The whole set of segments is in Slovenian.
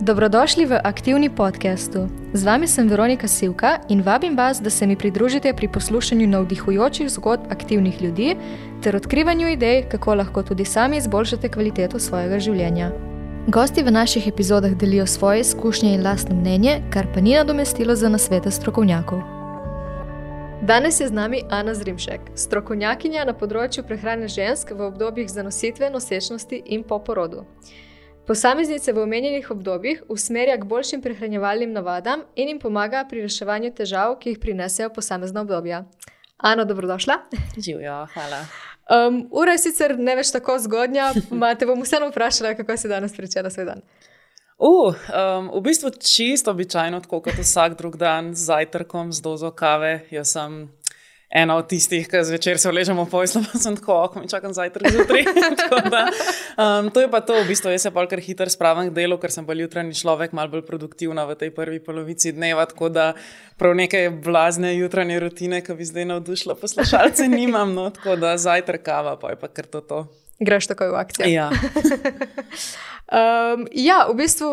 Dobrodošli v aktivni podkastu. Z vami sem Veronika Sivka in vabim vas, da se mi pridružite pri poslušanju navdihujočih zgodb aktivnih ljudi ter odkrivanju idej, kako lahko tudi sami izboljšate kvaliteto svojega življenja. Gosti v naših epizodah delijo svoje izkušnje in lastno mnenje, kar pa ni nadomestilo za nasvete strokovnjakov. Danes je z nami Ana Zrimšek, strokovnjakinja na področju prehrane žensk v obdobjih zanositve, nosečnosti in po porodu. Posameznice v omenjenih obdobjih usmerja k boljšim prehranjevalnim navadam in jim pomaga pri reševanju težav, ki jih prinesejo posamezna obdobja. Ano, dobrodošla. Živijo, hvala. Um, ura je sicer ne več tako zgodnja, ma te bom vseeno vprašala, kako si danes pričela svoj dan. Uh, um, v bistvu čisto običajno, tako kot vsak drug dan, z zajtrkom, z dozo kave. Jaz sem ena od tistih, ki zvečer se vležemo v pojslo, pa sem tako, ko mi čakam zajtrk zjutraj. um, to je pa to, v bistvu jaz se pa kar hitro spravim k delu, ker sem bolj jutranji človek, malo bolj produktivna v tej prvi polovici dneva, tako da prav neke blazne jutranje rutine, ki bi zdaj navdušila poslušalce, nimam, no, tako da zajtrk kava, pa je pa kar to. to. Greš takoj v akcijo. Ja. um, ja, v bistvu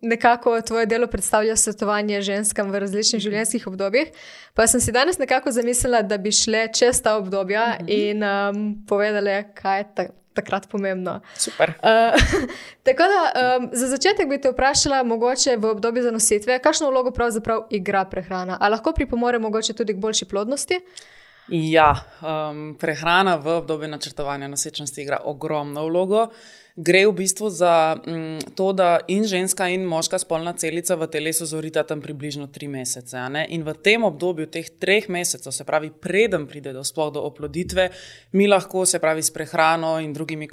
nekako tvoje delo predstavlja svetovanje ženskam v različnih življenjskih obdobjih. Pa sem si danes nekako zamislila, da bi šle čez ta obdobja mm -hmm. in um, povedali, kaj je ta, takrat pomembno. Super. Uh, tako da um, za začetek bi te vprašala, mogoče v obdobju zanositve, kakšno vlogo pravzaprav igra prehrana? Ali lahko pripomore mogoče tudi k boljši plodnosti? Ja, um, prehrana v obdobju načrtovanja nosečnosti igra ogromno vlogo. Gre v bistvu za um, to, da in ženska, in moška spolna celica v telesu zorita tam približno tri mesece. In v tem obdobju, teh treh mesecev, se pravi, preden pride do sploh do oploditve, mi lahko, se pravi, s prehrano in drugimi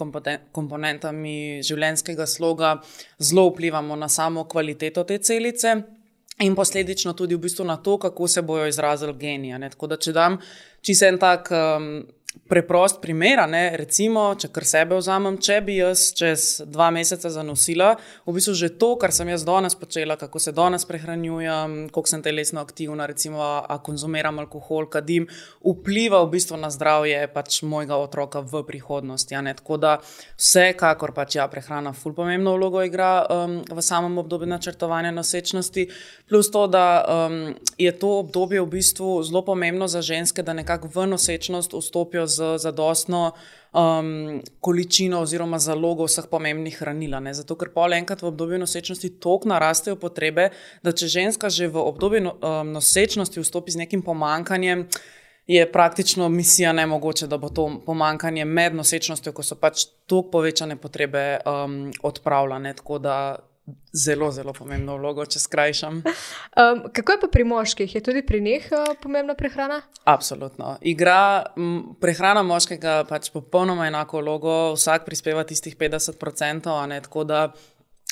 komponentami življenjskega sloga zelo vplivamo na samo kvaliteto te celice in posledično tudi v bistvu na to, kako se bojo izrazili genije. Tako da, če dam čisto en tak um, preprost primer, ne, recimo, če kar sebe vzamem, če bi jaz čez dva meseca zanosila, v bistvu že to, kar sem jaz danes počela, kako se danes prehranjujem, koliko sem telesno aktivna, recimo, a konzumiram alkohol, kadim, vpliva v bistvu na zdravje pač mojega otroka v prihodnosti. Tako da vsekakor pač ja, prehrana ful pomembno vlogo igra um, v samem obdobju načrtovanja nosečnosti, plus to, da um, je to obdobje v bistvu zelo pomembno za ženske, da nekako v nosečnost vstopijo z zadostno um, količino oziroma zalogo vseh pomembnih hranil. Zato, ker pol enkrat v obdobju nosečnosti toliko narastejo potrebe, da če ženska že v obdobju no, um, nosečnosti vstopi z nekim pomankanjem. Je praktično misija nemogoče, da bo to pomankanje med nosečnostjo, ko so pač tako povečane potrebe, um, odpravljene. Tako da zelo, zelo pomembno vlogo, če skrajšam. Um, kako je pa pri moških? Je tudi pri njih uh, pomembna prehrana? Absolutno. Igra m, prehrana moškega pač popolnoma enako vlogo, vsak prispeva tistih 50%, a ne tako da.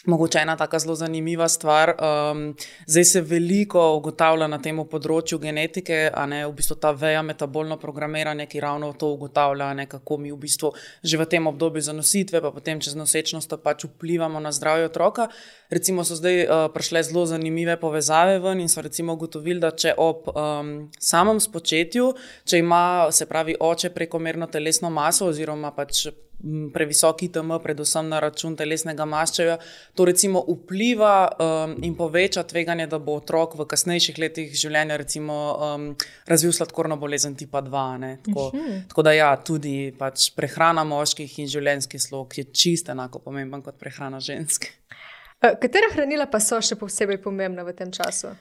Mogoče ena tako zelo zanimiva stvar. Um, zdaj se veliko ugotavlja na tem področju genetike, a ne v bistvu ta veja metabolno programiranje, ki ravno to ugotavlja, ne, kako mi v bistvu že v tem obdobju zanositve, pa potem čez nosečnost pač vplivamo na zdravje otroka. Recimo so zdaj uh, prišle zelo zanimive povezave ven in so recimo ugotovili, da če ob um, samem spočetju, če ima se pravi oče prekomerno telesno maso oziroma pač previsoki TM, predvsem na račun telesnega maščevja, to recimo vpliva um, in poveča tveganje, da bo otrok v kasnejših letih življenja recimo, um, razvil sladkorno bolezen tipa 2. Tako, mhm. tako da ja, tudi pač prehrana moških in življenjski slog je čisto enako pomemben kot prehrana žensk. Katera hranila pa so še posebej pomembna v tem času?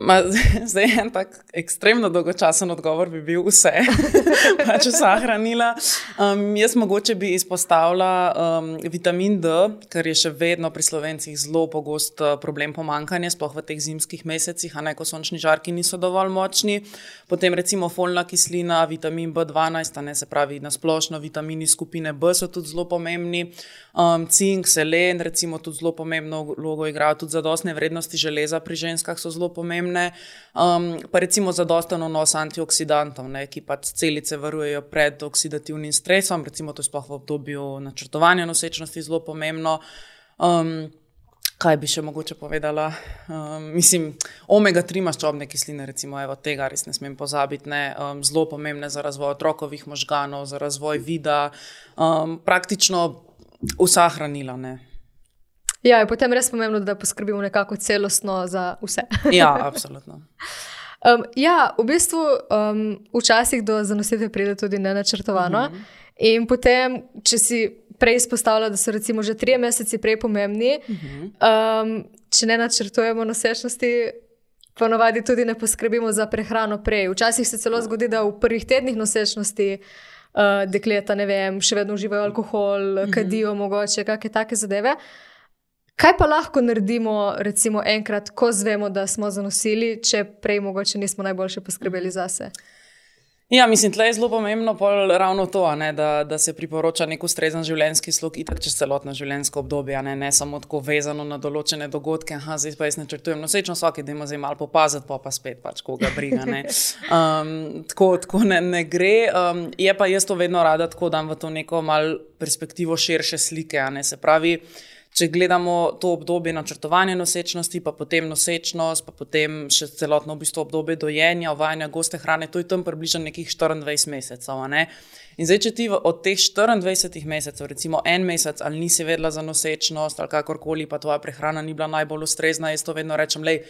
Ma, zdaj en tak ekstremno dolgočasen odgovor bi bil vse, pač vsa hranila. Um, jaz mogoče bi izpostavila um, vitamin D, ker je še vedno pri slovencih zelo pogost uh, problem pomankanja, sploh v teh zimskih mesecih, a ne ko sončni žarki niso dovolj močni. Potem recimo folna kislina, vitamin B12, ne se pravi na splošno vitamini skupine B so tudi zelo pomembni. Um, cink, selen, recimo tudi zelo pomembno vlogo igrajo, tudi zadostne vrednosti železa pri ženskah so zelo pomembne pomembne, um, pa recimo zadosten vnos antioksidantov, ne, ki pač celice varujejo pred oksidativnim stresom, recimo to je sploh v obdobju načrtovanja nosečnosti zelo pomembno. Um, kaj bi še mogoče povedala? Um, mislim, omega-3 maščobne kisline, recimo, evo, tega res ne smem pozabiti, ne, um, zelo pomembne za razvoj otrokovih možganov, za razvoj vida, um, praktično vsa hranila. Ne. Ja, je potem res pomembno, da poskrbimo nekako celostno za vse. ja, absolutno. Um, ja, v bistvu um, včasih do zanositve pride tudi nenačrtovano. Mm -hmm. In potem, če si prej izpostavlja, da so recimo že tri mesece prej pomembni, mm -hmm. um, če ne načrtujemo nosečnosti, ponovadi tudi ne poskrbimo za prehrano prej. Včasih se celo zgodi, da v prvih tednih nosečnosti uh, dekleta vem, še vedno uživajo alkohol, mm -hmm. kadijo, mogoče kakšne take zadeve. Kaj pa lahko naredimo, recimo, enkrat, ko zvemo, da smo zanosili, če prej mogoče nismo najboljše poskrbeli za sebe? Ja, mislim, da je zelo pomembno ravno to, ne, da, da se priporoča nek ustrezen življenjski slog, itak čez celotno življenjsko obdobje, ne, ne samo tako vezano na določene dogodke. Ha, zdaj pa jaz načrtujem nosečno vsak, da ima zdaj malo popaziti, pa pa spet pač koga briga. Um, tako tako ne, ne gre. Um, je pa jaz to vedno rada tako dam v to neko mal perspektivo širše slike. Ne, se pravi. Če gledamo to obdobje načrtovanja nosečnosti, pa potem nosečnost, pa potem še celotno v bistvu obdobje dojenja, uvajanja goste hrane, to je tam približno nekih 24 mesecev. Ne? In zdaj, če ti od teh 24 mesecev, recimo en mesec, ali nisi vedela za nosečnost, ali kakorkoli, pa tvoja prehrana ni bila najbolj ustrezna, jaz to vedno rečem, lej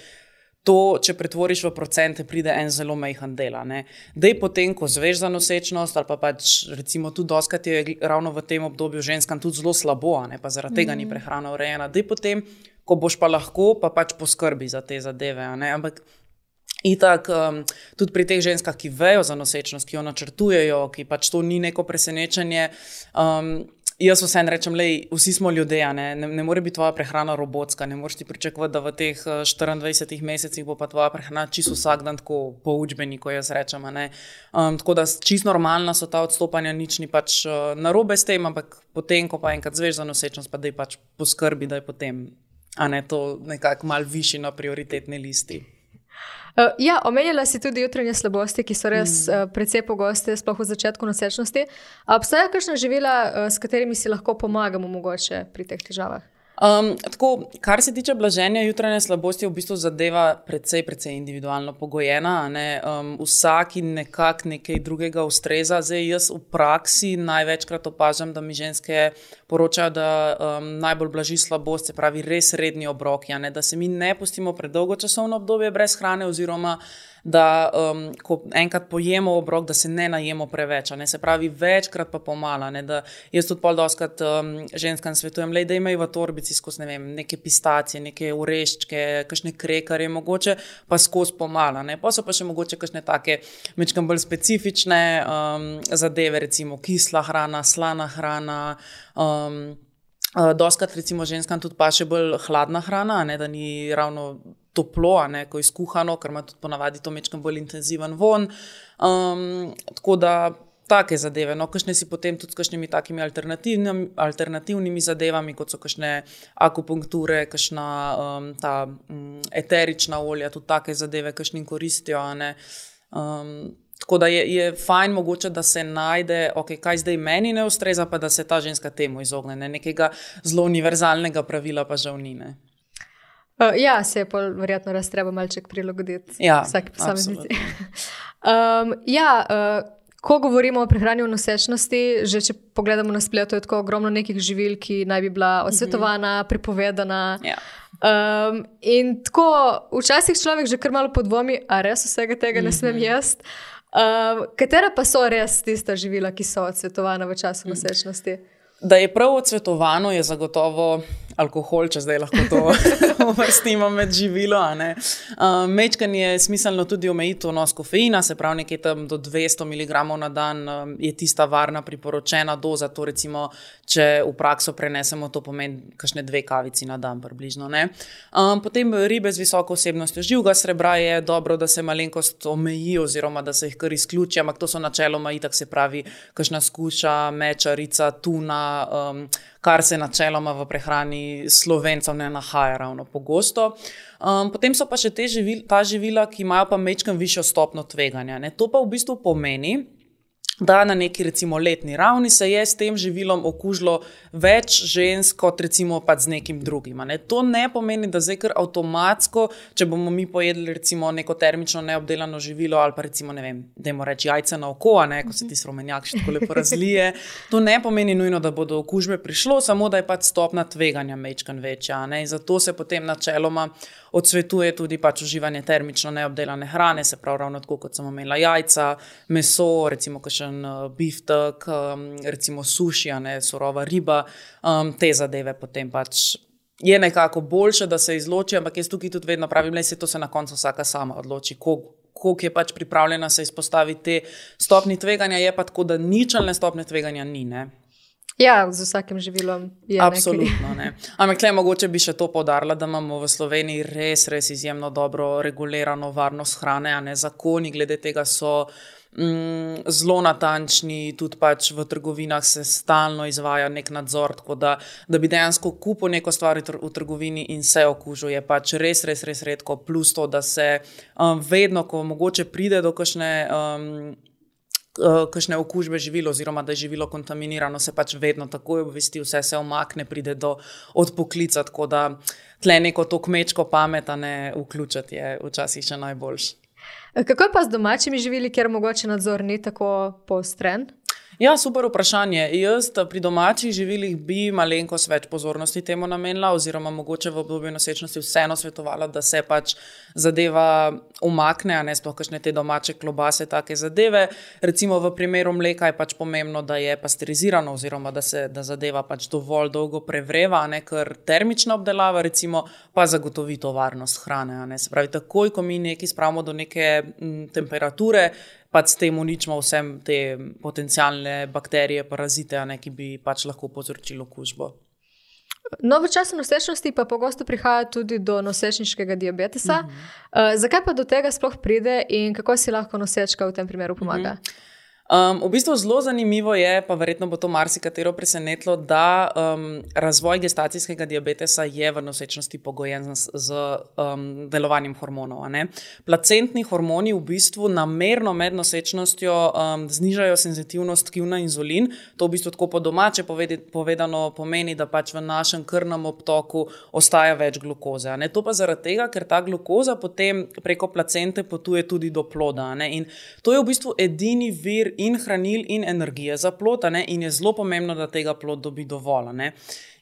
to, če pretvoriš v procente, pride en zelo majhen del. Da je potem, ko zveš za nosečnost, ali pa pač recimo tudi doskrat je ravno v tem obdobju ženskam tudi zelo slabo, ne? pa zaradi tega mm. ni prehrana urejena. Da je potem, ko boš pa lahko, pa pač poskrbi za te zadeve. Ampak. Itak, um, tudi pri teh ženskah, ki vejo za nosečnost, ki jo načrtujejo, ki pač to ni neko presenečenje, um, Jaz vseeno rečem, da vsi smo ljudje, ne, ne, ne more biti tvoja prehrana robotska, ne moreš ti pričakovati, da v teh 24 eh, mesecih bo pa tvoja prehrana čisto vsak dan tako po učbeniku, jaz rečem. Um, tako da čisto normalna so ta odstopanja, nič ni pač uh, narobe s tem, ampak potem, ko pa enkrat zveš za nosečnost, pa da je pač poskrbi, da je potem ne, to nekako mal višji na prioritetni listi. Uh, ja, omenjala si tudi jutranje slabosti, ki so res mm. uh, precej pogoste, sploh v začetku nosečnosti. Obstajajo kakšna živila, uh, s katerimi si lahko pomagamo mogoče pri teh težavah? Um, tako, kar se tiče blaženja jutranje slabosti, je v bistvu zadeva precej, precej individualno pogojena. Um, vsaki nekako nekaj drugega ustreza. Zdaj, jaz v praksi največkrat opažam, da mi ženske poročajo, da um, najbolj blaži slabost, se pravi, res redni obroki, da se mi ne pustimo predolgo časovno obdobje brez hrane oziroma da um, ko enkrat pojemo obrok, da se ne najemo preveč, ne se pravi, večkrat pa pomala. Ne, jaz tudi pol doskrat um, ženskam svetujem, le, da imajo v torbici skozi ne vem, neke pistacije, neke ureščke, kakšne krekare, mogoče pa skozi pomala. Ne. Pa so pa še mogoče kakšne take mečkam bolj specifične um, zadeve, recimo kisla hrana, slana hrana. Um, Uh, Doskrat, recimo, ženskam tudi pa še bolj hladna hrana, ne, da ni ravno toplo, ne, ko je skuhano, ker ima tudi ponavadi to mečkam bolj intenziven von. Um, tako da take zadeve. No, kakšne si potem tudi s kakšnimi takimi alternativnimi, alternativnimi zadevami, kot so kakšne akupunkture, kakšna um, ta um, eterična olja, tudi take zadeve, kakšnim koristijo. Um, tako da je, je fajn, mogoče, da se najde, okay, kaj zdaj meni ne ustreza, pa da se ta ženska temu izogne. Ne? Nekega zelo univerzalnega pravila pa žal ni. Ne? Uh, ja, se je pa verjetno res treba malček prilagoditi ja, vsaki posameznici. um, ja, uh, ko govorimo o prehrani v nosečnosti, že če pogledamo na spletu, je tako ogromno nekih živil, ki naj bi bila osvetovana, uh -huh. prepovedana. Ja. Um, in tako včasih človek že kar malo podvomi, a res vsega tega ne smem jesti. Um, katera pa so res tista živila, ki so odsvetovana v času nosečnosti? Da je prav odsvetovano, je zagotovo alkohol, če zdaj lahko to uvrstimo med živilo. Uh, Mečkan je smiselno tudi omejiti vnos kofeina, se pravi, nekje tam do 200 mg na dan um, je tista varna priporočena doza. To recimo, če v prakso prenesemo, to pomeni kakšne dve kavici na dan, približno. Um, potem ribe z visoko osebnostjo živega srebra je dobro, da se malenkost omeji, oziroma da se jih kar izključi, ampak to so načeloma itak se pravi, kakšna skuša, mečarica, tuna. Um, kar se načeloma v prehrani slovencev ne nahaja ravno pogosto. Um, potem so pa še živil, ta živila, ki imajo pa mečkam višjo stopno tveganja. Ne? To pa v bistvu pomeni, da na neki recimo letni ravni se je s tem živilom okužilo več žensk kot recimo pa z nekim drugim. Ne. To ne pomeni, da zdaj kar avtomatsko, če bomo mi pojedli recimo neko termično neobdelano živilo ali pa recimo ne vem, da imamo reči jajce na oko, ne, ko se ti sromenjak še tako lepo razlije. To ne pomeni nujno, da bodo okužbe prišlo, samo da je pač stopna tveganja mečkan večja. Ne. In zato se potem načeloma odsvetuje tudi pač uživanje termično neobdelane hrane, se pravi ravno tako kot sem omenila jajca, meso, recimo še kakšen uh, biftek, um, recimo suši, ne surova riba, um, te zadeve potem pač. Je nekako boljše, da se izloči, ampak jaz tukaj tudi vedno pravim, da se to se na koncu vsaka sama odloči, koliko je pač pripravljena se izpostaviti te stopni tveganja. Je pa tako, da ničelne stopne tveganja ni. Ne? Ja, z vsakim živilom je. Absolutno. Ne. Ampak, tle, mogoče bi še to podarila, da imamo v Sloveniji res, res izjemno dobro regulirano varnost hrane, a ne zakoni glede tega so mm, zelo natančni, tudi pač v trgovinah se stalno izvaja nek nadzor. Tako da, da bi dejansko kupil neko stvar v trgovini in se okužil, je pač res, res, res redko. Plus to, da se um, vedno, ko mogoče pride do kakšne. Um, uh, Kakšne okužbe živilo, oziroma da je živilo kontaminirano, se pač vedno takoj obvesti, vse se omakne, pride do odpoklica. Tako da tle neko to kmečko pamet, ne vključiti, je včasih še najboljše. Kako je pa z domačimi živili, ker mogoče nadzor ni tako poostren? Ja, super vprašanje. Jaz pri domačih živilih bi malenkost več pozornosti temu namenila, oziroma mogoče v obdobju nosečnosti vseeno svetovala, da se pač zadeva umakne, a ne sploh kakšne te domače klobase, take zadeve. Recimo v primeru mleka je pač pomembno, da je pasterizirano, oziroma da se da zadeva pač dovolj dolgo prevreva, ne ker termična obdelava, recimo, pa zagotovi to varnost hrane. Se pravi, takoj, ko mi nekaj spravimo do neke m, temperature, pač s tem uničimo vse te potencijalne bakterije, parazite, ne, ki bi pač lahko povzročili okužbo. No, v času nosečnosti pa pogosto prihaja tudi do nosečniškega diabetesa. Uh -huh. uh, zakaj pa do tega sploh pride in kako si lahko nosečka v tem primeru pomaga? Uh mhm. -huh. Um, v bistvu zelo zanimivo je, pa verjetno bo to marsikatero presenetilo, da um, razvoj gestacijskega diabetesa je v nosečnosti pogojen z, z um, delovanjem hormonov. Placentni hormoni v bistvu namerno med nosečnostjo um, znižajo senzitivnost tkiv na inzulin. To v bistvu tako po domače povedano pomeni, da pač v našem krvnem obtoku ostaja več glukoze. To pa zaradi tega, ker ta glukoza potem preko placente potuje tudi do ploda. In to je v bistvu edini vir in hranil, in energije za plot, in je zelo pomembno, da tega plot dobi dovolj. Ne?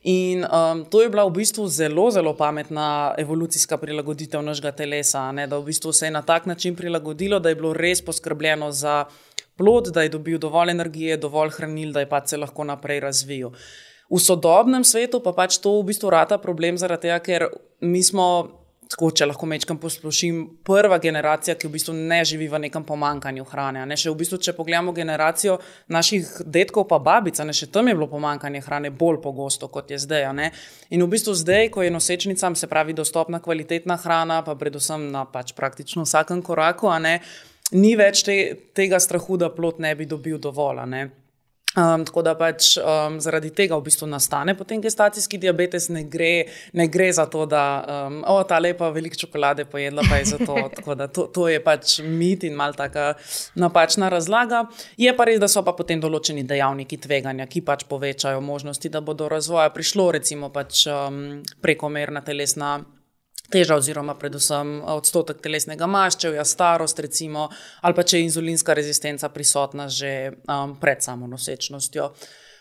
In um, to je bila v bistvu zelo, zelo pametna evolucijska prilagoditev našega telesa, ne? da v bistvu se je na tak način prilagodilo, da je bilo res poskrbljeno za plot, da je dobil dovolj energije, dovolj hranil, da je pač se lahko naprej razvijal. V sodobnem svetu pa pač to v bistvu rata problem zaradi tega, ker mi smo tako, če lahko mečkam posplošim, prva generacija, ki v bistvu ne živi v nekem pomankanju hrane. Ne? Še v bistvu, če pogledamo generacijo naših detkov, pa babica, ne? še tam je bilo pomankanje hrane bolj pogosto kot je zdaj. In v bistvu zdaj, ko je nosečnicam, se pravi, dostopna kvalitetna hrana, pa predvsem na pač praktično vsakem koraku, ni več te, tega strahu, da plot ne bi dobil dovolj. Um, tako da pač um, zaradi tega v bistvu nastane potem gestacijski diabetes, ne gre, ne gre za to, da um, o, ta lepa veliko čokolade pojedla, pa je za to. to. To je pač mit in mal taka napačna razlaga. Je pa res, da so pa potem določeni dejavniki tveganja, ki pač povečajo možnosti, da bo do razvoja prišlo, recimo pač um, prekomerna telesna teža, oziroma predvsem eh, odstotek telesnega maščevja, starost, recimo, ali pa če je inzulinska rezistenca prisotna že um, pred samo nosečnostjo.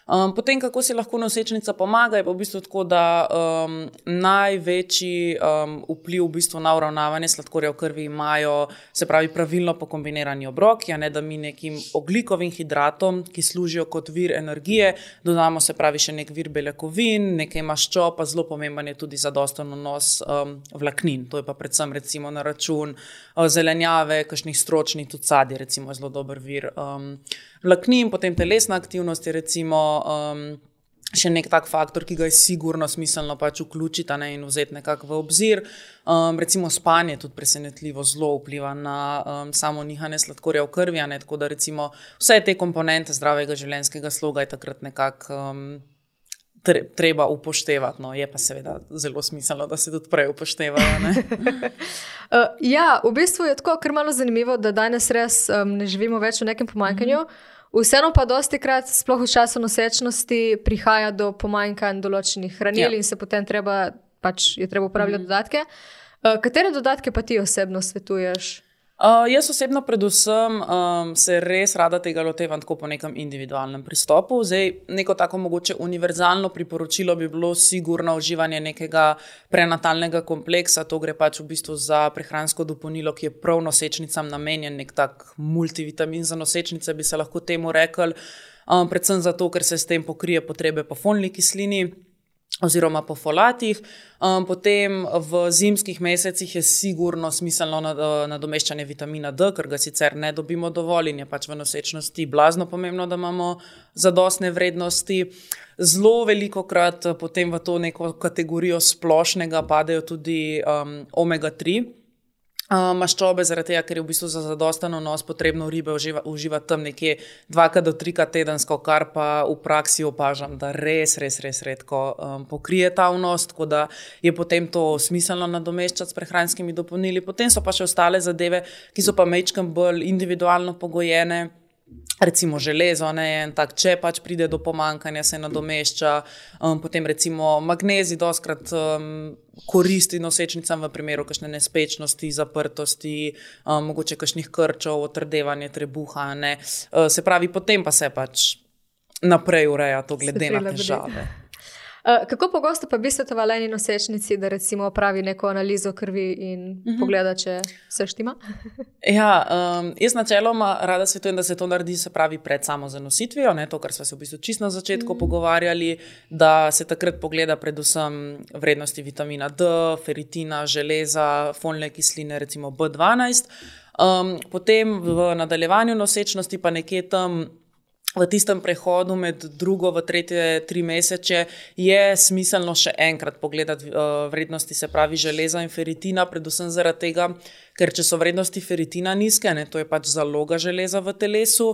Um, potem, kako si lahko nosečnica pomaga, je pa v bistvu tako, da um, največji um, vpliv v bistvu na uravnavanje sladkorja v krvi imajo, se pravi, pravilno pokombinirani obroki, a ne da mi nekim oglikovim hidratom, ki služijo kot vir energije, dodamo se pravi še nek vir beljakovin, nekaj maščob, pa zelo pomemben je tudi zadosten nos um, vlaknin. To je pa predvsem recimo na račun uh, zelenjave, kakšnih stročnih, tudi sadje, recimo, zelo dober vir. Um, vlaknin, potem telesna aktivnost je recimo um, še nek tak faktor, ki ga je sigurno smiselno pač vključiti ne, in vzeti nekako v obzir. Um, recimo spanje tudi presenetljivo zelo vpliva na um, samo nihanje sladkorja v krvi, ne, tako da recimo vse te komponente zdravega življenjskega sloga je takrat nekako. Um, Treba upoštevati, no, je pa seveda zelo smiselno, da se tudi prej upoštevajo. uh, ja, v bistvu je tako, ker malo zanimivo, da danes res um, ne živimo več v nekem pomankanju. Mm -hmm. Vseeno pa dosti krat, sploh v času nosečnosti, prihaja do pomanjkanja določenih hranil ja. in se potem treba, pač je treba upravljati mm. dodatke. Uh, katere dodatke pa ti osebno svetuješ? Uh, jaz osebno, predvsem, um, se res rada tega lotevam tako po nekem individualnem pristopu. Zdaj, neko tako mogoče univerzalno priporočilo bi bilo sigurno uživanje nekega prenatalnega kompleksa. To gre pač v bistvu za prehransko dopolnilo, ki je prav nosečnicam namenjen, nek tak multivitamin za nosečnice, bi se lahko temu rekli. Um, predvsem zato, ker se s tem pokrije potrebe po folni kislini oziroma po folatih. Um, potem v zimskih mesecih je sigurno smiselno nadomeščanje vitamina D, ker ga sicer ne dobimo dovolj in je pač v nosečnosti blazno pomembno, da imamo zadostne vrednosti. Zelo veliko krat potem v to neko kategorijo splošnega padejo tudi um, omega-3 maščobe, zaradi tega, ker je v bistvu za zadosten nos potrebno ribe uživati uživa tam nekje dvakrat do trikrat tedensko, kar pa v praksi opažam, da res, res, res redko um, pokrije ta vnos, tako da je potem to smiselno nadomeščati s prehranskimi dopolnili. Potem so pa še ostale zadeve, ki so pa mečkam bolj individualno pogojene recimo železo, ne, tak, če pač pride do pomankanja, se nadomešča, um, potem recimo magnezij, doskrat um, koristi nosečnicam v primeru kakšne nespečnosti, zaprtosti, um, mogoče kakšnih krčov, otrdevanje trebuha. Uh, se pravi, potem pa se pač naprej ureja to glede na težave. Eh, kako pogosto pa bi svetovali eni nosečnici, da recimo opravi neko analizo krvi in uh mhm. -huh. pogleda, če se štima? ja, um, jaz načeloma rada svetujem, da se to naredi, se pravi, pred samo zanositvijo, ne, to, kar smo se v bistvu čisto na začetku uh mhm. -huh. pogovarjali, da se takrat pogleda predvsem vrednosti vitamina D, feritina, železa, folne kisline, recimo B12. Um, potem v nadaljevanju nosečnosti pa nekje tam v tistem prehodu med drugo in tretje tri mesece je smiselno še enkrat pogledati uh, vrednosti, se pravi železa in feritina, predvsem zaradi tega, ker če so vrednosti feritina nizke, ne, to je pač zaloga železa v telesu,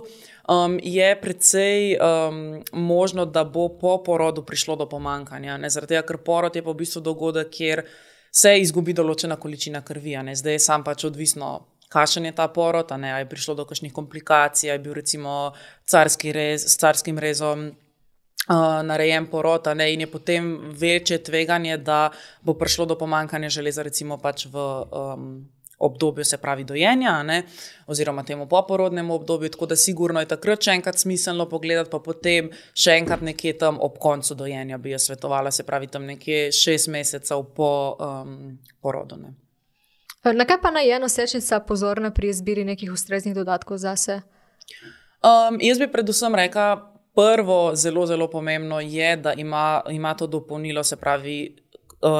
um, je precej um, možno, da bo po porodu prišlo do pomankanja. Ne, zaradi tega, ker porod je pa v bistvu dogodek, kjer se izgubi določena količina krvi, ne, zdaj je sam pač odvisno kakšen je ta porod, ali je prišlo do kakšnih komplikacij, ali je bil recimo carski rez, s carskim rezom. Uh, narejen porod, ne, in je potem večje tveganje, da bo prišlo do pomankanja železa, recimo pač v um, obdobju, se pravi, dojenja, ne, oziroma temu poporodnemu obdobju. Tako da, sigurno je takrat še enkrat smiselno pogledati, pa potem še enkrat nekje tam ob koncu dojenja bi jo svetovala, se pravi, tam nekje šest mesecev po um, porodu. Ne. Na kaj pa naj je nosečnica pozorna pri izbiri nekih ustreznih dodatkov za se? Um, jaz bi predvsem rekla, prvo, zelo, zelo pomembno je, da ima, ima to dopolnilo, se pravi,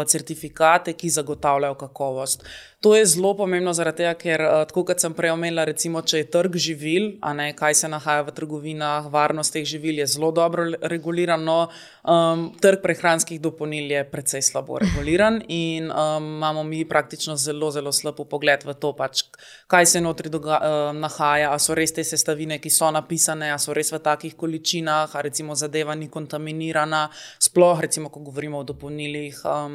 certifikate, ki zagotavljajo kakovost. To je zelo pomembno, zaradi tega, ker, uh, tako kot sem prej omenila, recimo, če je trg živil, ne kaj se nahaja v trgovinah, varnost teh živil je zelo dobro regulirano, um, trg prehranskih dopolnil je precej slabo reguliran in um, imamo mi praktično zelo, zelo slab pogled v to, pač, kaj se notri doga, uh, nahaja, ali so res te sestavine, ki so napisane, ali so res v takih količinah, ali recimo zadeva ni kontaminirana, sploh recimo, ko govorimo o dopolnilih. Um,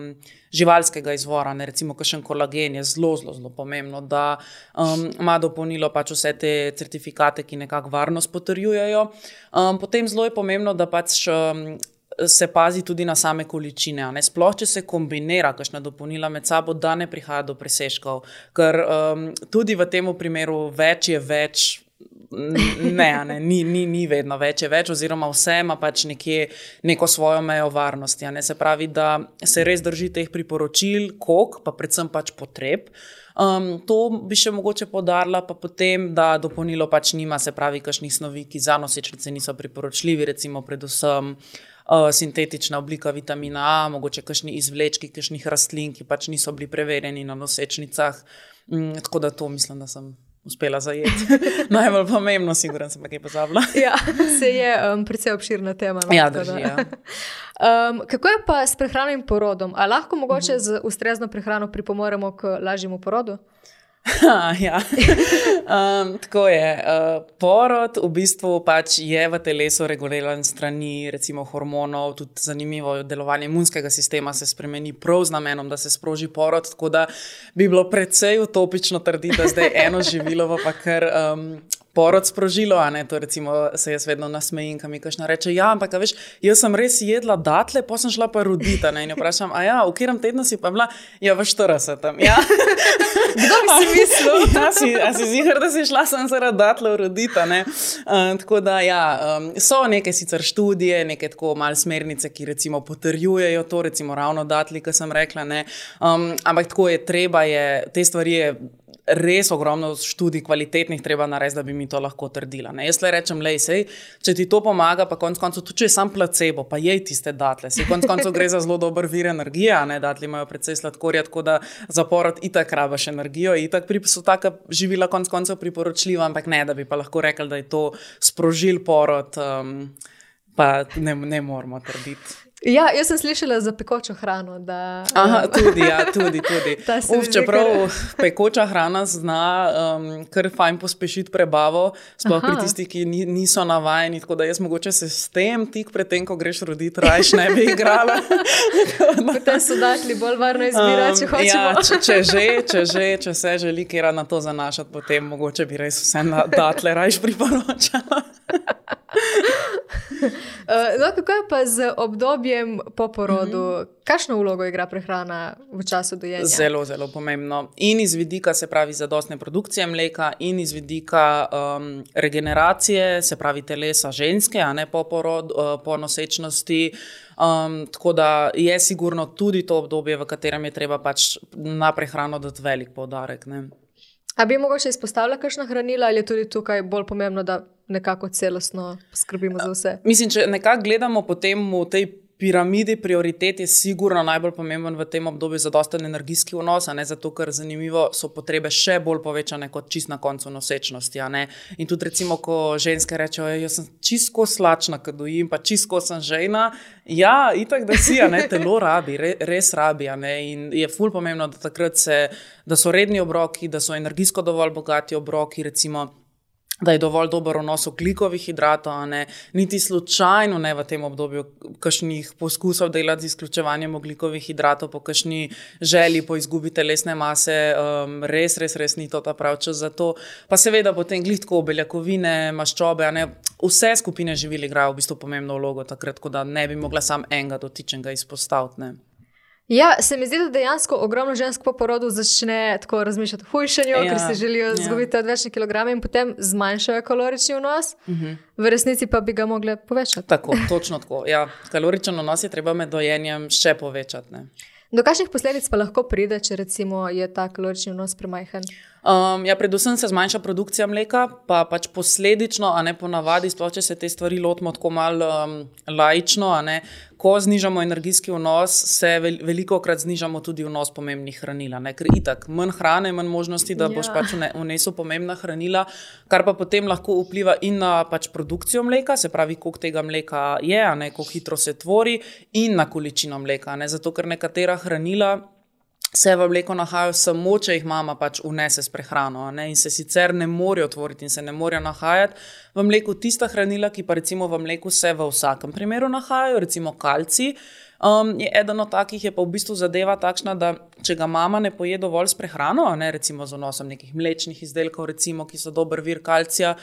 živalskega izvora, ne recimo, kakšen kolagen je zelo, zelo, zelo pomembno, da um, ima dopolnilo pač vse te certifikate, ki nekako varnost potrjujejo. Um, potem zelo je pomembno, da pač. Um, Se pazi tudi na same količine. Sploh, če se kombinira kakšna dopolnila med sabo, da ne prihaja do preseškov. Ker um, tudi v tem primeru več je več, ne, ne ni, ni, ni vedno več, več, oziroma vse ima pač nekje neko svojo mejo varnosti. Se pravi, da se res drži teh priporočil, kok, pa predvsem pač potreb. Um, to bi še mogoče podarila, pa potem, da dopolnilo pač nima, se pravi, kakšnih snovi, ki za nosečnice niso priporočljivi, recimo, predvsem. Uh, sintetična oblika vitamina A, mogoče kakšni izvlečki, kakšnih rastlin, ki pač niso bili preverjeni na nosečnicah. Mm, tako da to mislim, da sem uspela zajeti. Najbolj pomembno, sigurno sem nekaj pozabila. ja, se je um, precej obširna tema. No, ja, drži, ja. um, kako je pa s prehrano in porodom? Ali lahko mogoče mhm. z ustrezno prehrano pripomoremo k lažjemu porodu? ja. um, tako je. Uh, porod v bistvu pač je v telesu reguliran strani recimo, hormonov, tudi zanimivo delovanje imunskega sistema se spremeni prav z namenom, da se sproži porod. Tako da bi bilo precej utopično trditi, da zdaj eno živilo pa kar. Um, porod sprožilo, a ne to recimo se jaz vedno nasmejim, kam mi kažna reče, ja, ampak veš, jaz sem res jedla datle, pa sem šla pa rodita, ne, in vprašam, a ja, v katerem tednu si pa bila, ja, v 40. Ja. Kdo bi si mislil? ja, si, a si zihar, da si šla sem zaradi datle rodita, ne. Uh, tako da, ja, um, so neke sicer študije, neke tako mal smernice, ki recimo potrjujejo to, recimo ravno datli, ki sem rekla, ne. Um, ampak tako je, treba je, te stvari je res ogromno študij, kvalitetnih, treba narediti, da bi mi to lahko trdila. Ne? Jaz le rečem, le sej, če ti to pomaga, pa konec koncev, tudi če je sam placebo, pa jej tiste datle. Sej konec koncev gre za zelo dober vir energije, ne datli imajo precej sladkorja, tako da za porod itak rabaš energijo, itak so taka živila konec koncev priporočljiva, ampak ne, da bi pa lahko rekli, da je to sprožil porod, um, pa ne, ne moramo trditi. Ja, jaz sem slišala za pekočo hrano. Da, Aha, tudi, ja, tudi. tudi. Uf, čeprav kar... pekoča hrana zna um, kar fajn pospešiti prebavo, sploh pri tistih, ki niso navajeni. Tako da jaz mogoče se s tem, tik pred tem, ko greš roditi, rajš ne bi igrala. Potem so dakli bolj varno izbira, če um, hočeš. Ja, če, če, že, če že, če se želi kera na to zanašati, potem mogoče bi res vse na datle rajš priporočala. Uh, no, kako je pa z obdobjem po porodu? Mm -hmm. Kakšno vlogo igra prehrana v času dojenja? Zelo, zelo pomembno. In iz vidika, se pravi, zadostne produkcije mleka, in iz vidika um, regeneracije, se pravi, telesa ženske, a ne po porodu, uh, po nosečnosti. Um, tako da je sigurno tudi to obdobje, v katerem je treba pač na prehrano dati velik poudarek. A bi mogoče izpostavila kakšna hranila, ali je tudi tukaj bolj pomembno, da nekako celostno skrbimo za vse? Mislim, če nekako gledamo potem v tej piramidi prioritet, je sigurno najbolj pomemben v tem obdobju za dosten energijski vnos, ne zato, ker zanimivo so potrebe še bolj povečane kot čist na koncu nosečnosti. In tudi recimo, ko ženske rečejo, jaz sem čisto slačna, kad dojim, pa čisto sem žena. Ja, itak, da si, ne, telo rabi, re, res rabi. In je ful pomembno, da se, da so redni obroki, da so energijsko dovolj bogati obroki, recimo da je dovolj dober vnos oglikovih hidratov, ne, niti slučajno ne v tem obdobju, kakšnih poskusov delati z izključevanjem oglikovih hidratov, po kakšni želji po izgubi telesne mase, um, res, res, res ni to ta pravi čas za to. Pa seveda potem glitko, beljakovine, maščobe, ne, vse skupine živili igrajo v bistvu pomembno vlogo takrat, da ne bi mogla sam enega dotičnega izpostaviti. Ja, se mi zdi, da dejansko ogromno žensk po porodu začne tako razmišljati o hujšanju, ja, ker si želijo ja. izgubiti odvečne kilograme in potem zmanjšajo kalorični vnos, uh mhm. -huh. v resnici pa bi ga mogli povečati. Tako, točno tako. Ja, kalorični vnos je treba med dojenjem še povečati. Ne. Do kakšnih posledic pa lahko pride, če recimo je ta kalorični vnos premajhen? Um, ja, predvsem se zmanjša produkcija mleka, pa pač posledično, a ne ponavadi, sploh če se te stvari lotimo tako malo um, laično, ne, ko znižamo energijski vnos, se veliko krat znižamo tudi vnos pomembnih hranil. Ker itak manj hrane, manj možnosti, da ja. boš pač vnesel pomembna hranila, kar pa potem lahko vpliva in na pač produkcijo mleka, se pravi, koliko tega mleka je, kako hitro se tvori, in na količino mleka. Ne, zato ker nekatera hranila se v mleku nahajajo samo, če jih mama pač unese s prehrano ne? in se sicer ne morejo otvoriti in se ne morejo nahajati v mleku tista hranila, ki pa recimo v mleku se v vsakem primeru nahajajo, recimo kalci. Um, je eden od takih, je pa v bistvu zadeva takšna, da če ga mama ne poje dovolj s prehrano, ne, recimo z vnosom nekih mlečnih izdelkov, recimo, ki so dober vir kalcija,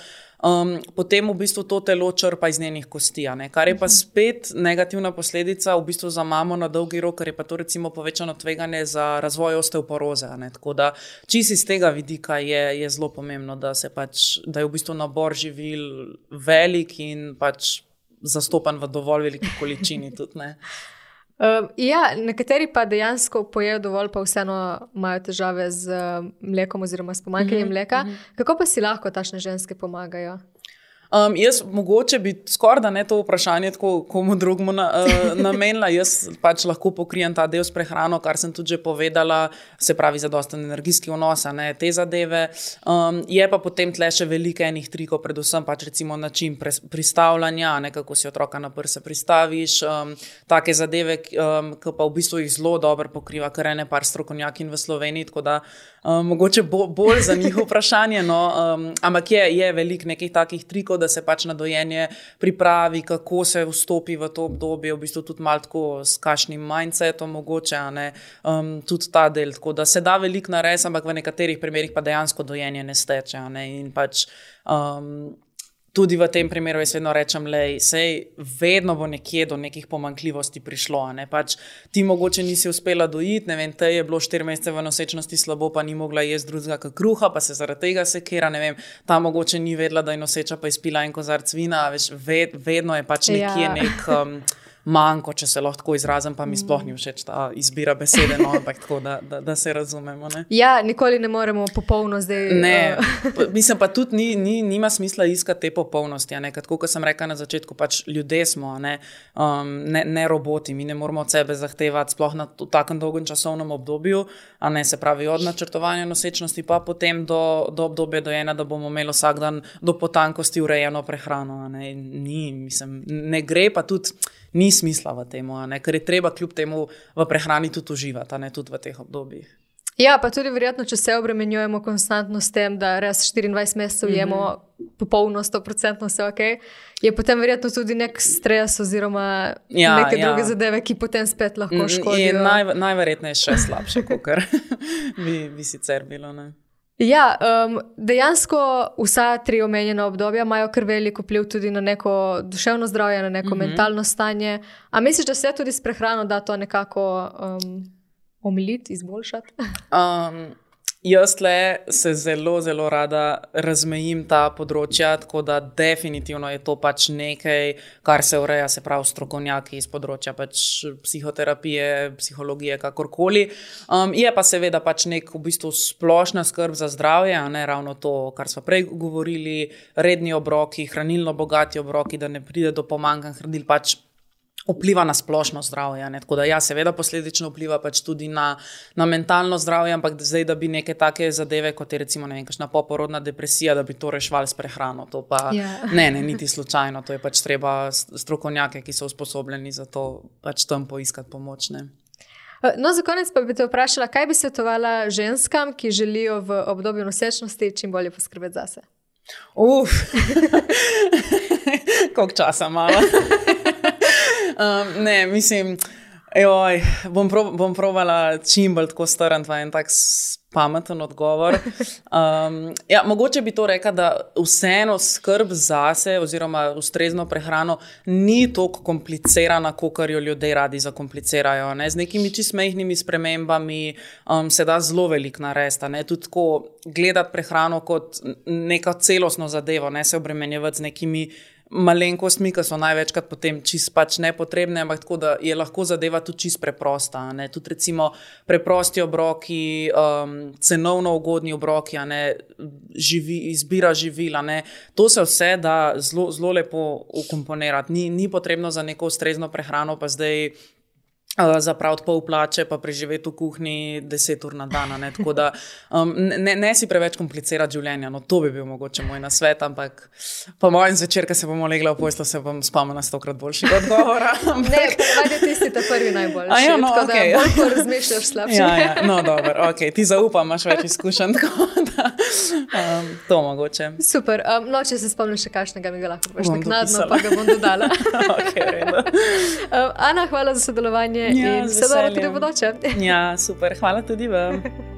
um, potem v bistvu to telo črpa iz njenih kosti. Kar je pa spet negativna posledica v bistvu za mamo na dolgi rok, ker je pa to recimo povečano tveganje za razvoj osteoporoze. Tako da čisi iz tega vidika je, je zelo pomembno, da, pač, da je v bistvu nabor živil velik in pač zastopan v dovolj veliki količini. Tudi, Uh, ja, nekateri pa dejansko pojejo dovolj, pa vseeno imajo težave z uh, mlekom oziroma s pomanjkanjem uh mhm, -huh, mleka. Mhm. -huh. Kako pa si lahko tašne ženske pomagajo? Um, jaz mogoče bi skoraj da ne to vprašanje tako komu drugemu na, uh, namenila. Jaz pač lahko pokrijem ta del s prehrano, kar sem tudi že povedala, se pravi za dosten energijski vnos, ne te zadeve. Um, je pa potem tle še veliko enih trikov, predvsem pač recimo način pristavljanja, ne kako si otroka na prse pristaviš, um, take zadeve, um, ki pa v bistvu jih zelo dobro pokriva, kar ene par strokovnjakin v Sloveniji, tako da um, mogoče bo, bolj za njih vprašanje. No, um, ampak je, je veliko nekih takih trikov veliko, da se pač na dojenje pripravi, kako se vstopi v to obdobje, v bistvu tudi malo tako s kašnim mindsetom, mogoče, um, tudi ta del. Tako da se da veliko narediti, ampak v nekaterih primerih pa dejansko dojenje ne steče. Ne? In pač. Um, tudi v tem primeru jaz vedno rečem, da je vedno bo nekje do nekih pomankljivosti prišlo. Ne? Pač ti mogoče nisi uspela dojiti, ne vem, te je bilo štiri mesece v nosečnosti slabo, pa ni mogla jesti drugega kot kruha, pa se zaradi tega sekira. Ta mogoče ni vedela, da je noseča, pa je spila en kozarc vina, veš, ved, vedno je pač nekje ja. nek. Um, manjko, če se lahko izrazim, pa mi sploh ni všeč ta izbira besede, no, ampak tako, da, da, da se razumemo. Ne? Ja, nikoli ne moremo popolno zdaj. Ne, uh... mislim pa tudi, ni, ni, nima smisla iskati te popolnosti. Kot sem rekel na začetku, pač ljudje smo, ne, um, ne, ne roboti, mi ne moramo od sebe zahtevati, sploh na takem dolgem časovnem obdobju, a ne se pravi od načrtovanja nosečnosti, pa potem do, do obdobja dojena, da bomo imeli vsak dan do potankosti urejeno prehrano. Ne, ni, mislim, ne gre pa tudi ni smisla v tem, ker je treba kljub temu v prehrani tudi uživati, ne tudi v teh obdobjih. Ja, pa tudi verjetno, če se obremenjujemo konstantno s tem, da res 24 mesecev jemo mm -hmm. popolno, 100% vse ok, je potem verjetno tudi nek stres oziroma ja, neke ja. druge zadeve, ki potem spet lahko mhm, škodijo. Naj, najverjetneje še slabše, kot bi, bi sicer bilo. Ne? Ja, um, dejansko vsa tri omenjena obdobja imajo kar veliko vpliv tudi na neko duševno zdravje, na neko mm -hmm. mentalno stanje. Ampak misliš, da se tudi s prehrano da to nekako um, omiliti, izboljšati? Um, Jaz le se zelo, zelo rada razmejim ta področja, tako da definitivno je to pač nekaj, kar se ureja, se pravi, strokovnjaki iz področja pač psihoterapije, psihologije, kakorkoli. Um, je pa seveda pač nek v bistvu splošna skrb za zdravje, ne ravno to, kar smo prej govorili, redni obroki, hranilno bogati obroki, da ne pride do pomankanja hranil. Pač vpliva na splošno zdravje. Ne? Tako da, ja, seveda, posledično vpliva pač tudi na, na mentalno zdravje, ampak zdaj, da bi neke take zadeve, kot je recimo nekakšna poporodna depresija, da bi to rešvali s prehrano. To pa yeah. Ja. ne, ne, niti slučajno. To je pač treba strokovnjake, ki so usposobljeni za to, pač tam poiskati pomoč. Ne? No, za konec pa bi te vprašala, kaj bi svetovala ženskam, ki želijo v obdobju nosečnosti čim bolje poskrbeti zase? Uf, koliko časa imamo? Um, ne, mislim, joj, bom, pro, bom provala čim bolj tako staren, pa en tak pameten odgovor. Um, ja, mogoče bi to rekla, da vseeno skrb zase, oziroma ustrezno prehrano, ni tako komplicirana, kot jo ljudje radi zakomplicirajo. Ne? Z nekimi čistmejhnimi spremembami um, se da zelo veliko narediti. Ne? Tudi tako gledati prehrano kot neko celostno zadevo, ne se obremenjevati z nekimi malenkostmi, ki so največkrat potem čist pač nepotrebne, ampak tako da je lahko zadeva tudi čist preprosta. Ne? Tudi recimo preprosti obroki, um, cenovno ugodni obroki, živi, izbira živila. Ne? To se vse da zelo lepo ukomponirati. Ni, ni potrebno za neko ustrezno prehrano, pa zdaj zapraviti pol plače, pa preživeti v kuhinji deset ur na dan. Ne? Da, um, ne, ne si preveč komplicirati življenja, no to bi bil mogoče moj nasvet, ampak po mojem zvečer, ko se bomo legli v poslo, se bom spomnila stokrat boljšega odgovora. ne, ne, ti si ta prvi najboljši. A ja, no, tako okay. da bolj razmišljaš slabše. ja, ja, no, dobro, ok, ti zaupam, imaš več izkušenj. Um, to mogoče. Super, um, no, če se spomniš še kakšnega, mi ga lahko pošleš naknadno, pa ga bom dodala. okay, um, Ana, hvala za sodelovanje ja, in vse dobro tudi v bodoče. ja, super, hvala tudi vam.